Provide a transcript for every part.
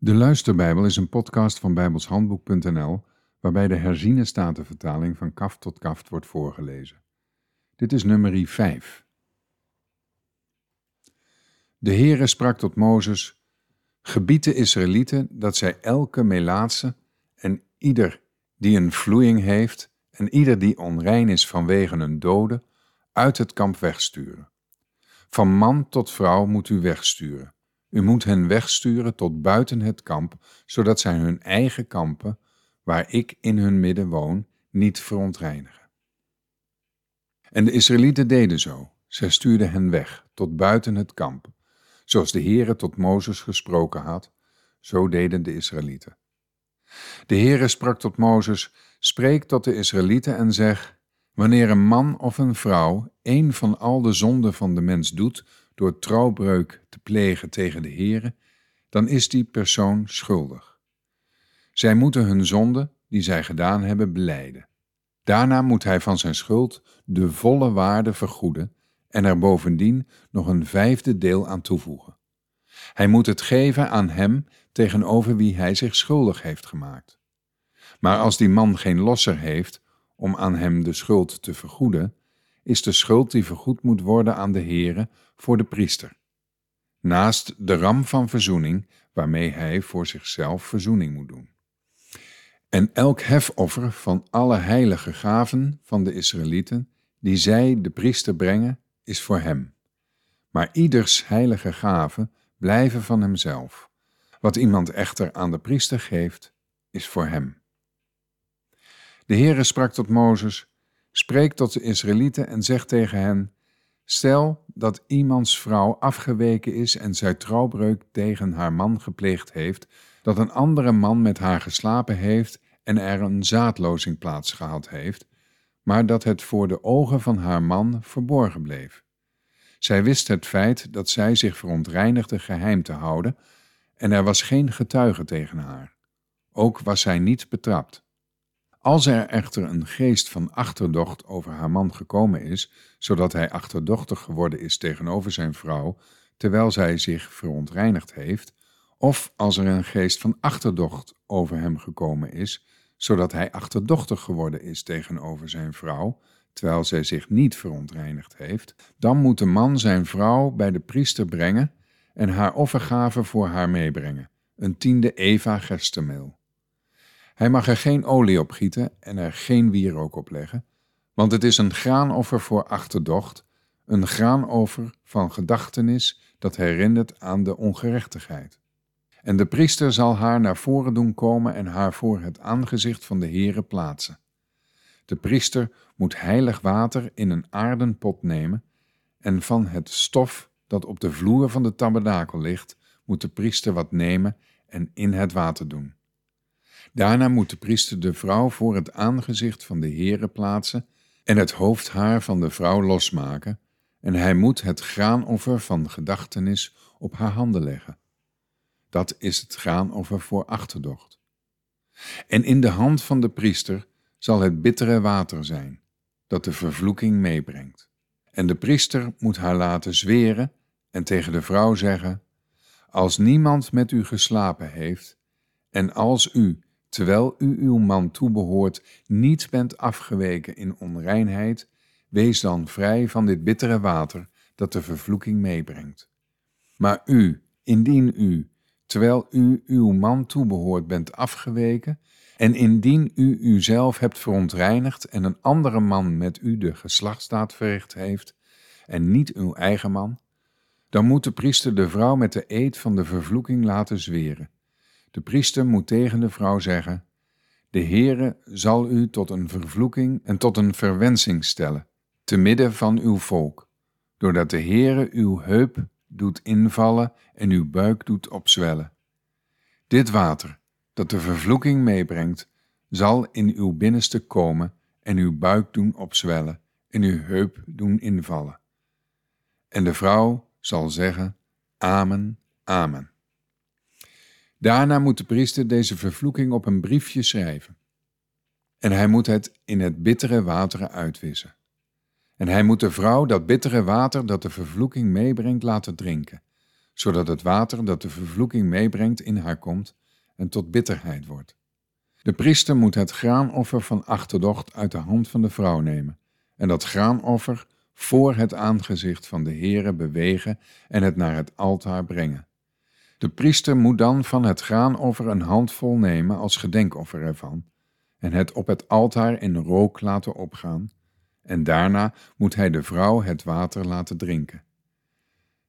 De Luisterbijbel is een podcast van bijbelshandboek.nl waarbij de herziene statenvertaling van kaft tot kaft wordt voorgelezen. Dit is nummer 5. De Heere sprak tot Mozes, gebied de Israëlieten dat zij elke melaatse en ieder die een vloeiing heeft en ieder die onrein is vanwege een dode, uit het kamp wegsturen. Van man tot vrouw moet u wegsturen u moet hen wegsturen tot buiten het kamp, zodat zij hun eigen kampen, waar ik in hun midden woon, niet verontreinigen. En de Israëlieten deden zo. Zij stuurden hen weg tot buiten het kamp. Zoals de Heere tot Mozes gesproken had, zo deden de Israëlieten. De Heere sprak tot Mozes: Spreek tot de Israëlieten en zeg: Wanneer een man of een vrouw een van al de zonden van de mens doet, door trouwbreuk te plegen tegen de Heere, dan is die persoon schuldig. Zij moeten hun zonde, die zij gedaan hebben, beleiden. Daarna moet hij van zijn schuld de volle waarde vergoeden en er bovendien nog een vijfde deel aan toevoegen. Hij moet het geven aan hem tegenover wie hij zich schuldig heeft gemaakt. Maar als die man geen losser heeft om aan hem de schuld te vergoeden, is de schuld die vergoed moet worden aan de Heere voor de priester. Naast de ram van verzoening, waarmee hij voor zichzelf verzoening moet doen. En elk hefoffer van alle heilige gaven van de Israëlieten, die zij de priester brengen, is voor hem. Maar ieders heilige gaven blijven van hemzelf. Wat iemand echter aan de priester geeft, is voor hem. De Heere sprak tot Mozes: Spreek tot de Israëlieten en zeg tegen hen: Stel dat iemands vrouw afgeweken is en zij trouwbreuk tegen haar man gepleegd heeft, dat een andere man met haar geslapen heeft en er een zaadlozing plaats gehad heeft, maar dat het voor de ogen van haar man verborgen bleef. Zij wist het feit dat zij zich verontreinigde geheim te houden, en er was geen getuige tegen haar. Ook was zij niet betrapt. Als er echter een geest van achterdocht over haar man gekomen is, zodat hij achterdochtig geworden is tegenover zijn vrouw, terwijl zij zich verontreinigd heeft, of als er een geest van achterdocht over hem gekomen is, zodat hij achterdochtig geworden is tegenover zijn vrouw, terwijl zij zich niet verontreinigd heeft, dan moet de man zijn vrouw bij de priester brengen en haar offergave voor haar meebrengen, een tiende Eva gestemeel. Hij mag er geen olie op gieten en er geen wierook op leggen, want het is een graanoffer voor achterdocht, een graanoffer van gedachtenis dat herinnert aan de ongerechtigheid. En de priester zal haar naar voren doen komen en haar voor het aangezicht van de Heere plaatsen. De priester moet heilig water in een aarden pot nemen en van het stof dat op de vloer van de tabernakel ligt, moet de priester wat nemen en in het water doen. Daarna moet de priester de vrouw voor het aangezicht van de Heere plaatsen en het hoofdhaar van de vrouw losmaken, en hij moet het graanoffer van gedachtenis op haar handen leggen. Dat is het graanoffer voor achterdocht. En in de hand van de priester zal het bittere water zijn, dat de vervloeking meebrengt. En de priester moet haar laten zweren en tegen de vrouw zeggen: Als niemand met u geslapen heeft, en als u terwijl u uw man toebehoort, niet bent afgeweken in onreinheid, wees dan vrij van dit bittere water dat de vervloeking meebrengt. Maar u, indien u, terwijl u uw man toebehoort, bent afgeweken, en indien u uzelf hebt verontreinigd en een andere man met u de geslachtsdaad verricht heeft, en niet uw eigen man, dan moet de priester de vrouw met de eed van de vervloeking laten zweren de priester moet tegen de vrouw zeggen: De Heere zal u tot een vervloeking en tot een verwensing stellen, te midden van uw volk, doordat de Heere uw heup doet invallen en uw buik doet opzwellen. Dit water, dat de vervloeking meebrengt, zal in uw binnenste komen en uw buik doen opzwellen en uw heup doen invallen. En de vrouw zal zeggen: Amen, Amen. Daarna moet de priester deze vervloeking op een briefje schrijven. En hij moet het in het bittere water uitwissen. En hij moet de vrouw dat bittere water dat de vervloeking meebrengt laten drinken, zodat het water dat de vervloeking meebrengt in haar komt en tot bitterheid wordt. De priester moet het graanoffer van achterdocht uit de hand van de vrouw nemen en dat graanoffer voor het aangezicht van de Heere bewegen en het naar het altaar brengen. De priester moet dan van het graanoffer een handvol nemen als gedenkoffer ervan en het op het altaar in rook laten opgaan, en daarna moet hij de vrouw het water laten drinken.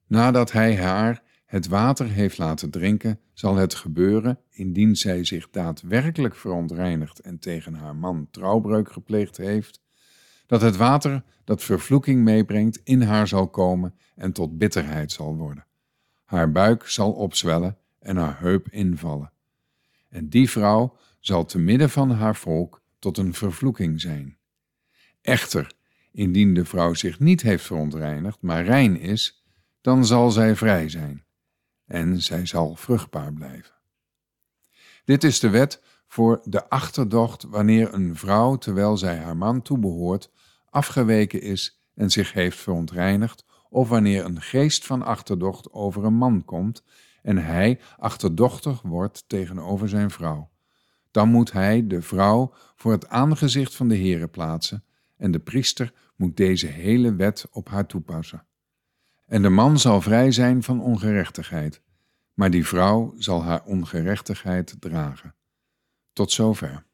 Nadat hij haar het water heeft laten drinken, zal het gebeuren, indien zij zich daadwerkelijk verontreinigd en tegen haar man trouwbreuk gepleegd heeft, dat het water dat vervloeking meebrengt in haar zal komen en tot bitterheid zal worden. Haar buik zal opzwellen en haar heup invallen. En die vrouw zal te midden van haar volk tot een vervloeking zijn. Echter, indien de vrouw zich niet heeft verontreinigd, maar rein is, dan zal zij vrij zijn en zij zal vruchtbaar blijven. Dit is de wet voor de achterdocht wanneer een vrouw, terwijl zij haar man toebehoort, afgeweken is en zich heeft verontreinigd, of wanneer een geest van achterdocht over een man komt en hij achterdochtig wordt tegenover zijn vrouw. Dan moet hij de vrouw voor het aangezicht van de Heere plaatsen en de priester moet deze hele wet op haar toepassen. En de man zal vrij zijn van ongerechtigheid, maar die vrouw zal haar ongerechtigheid dragen. Tot zover.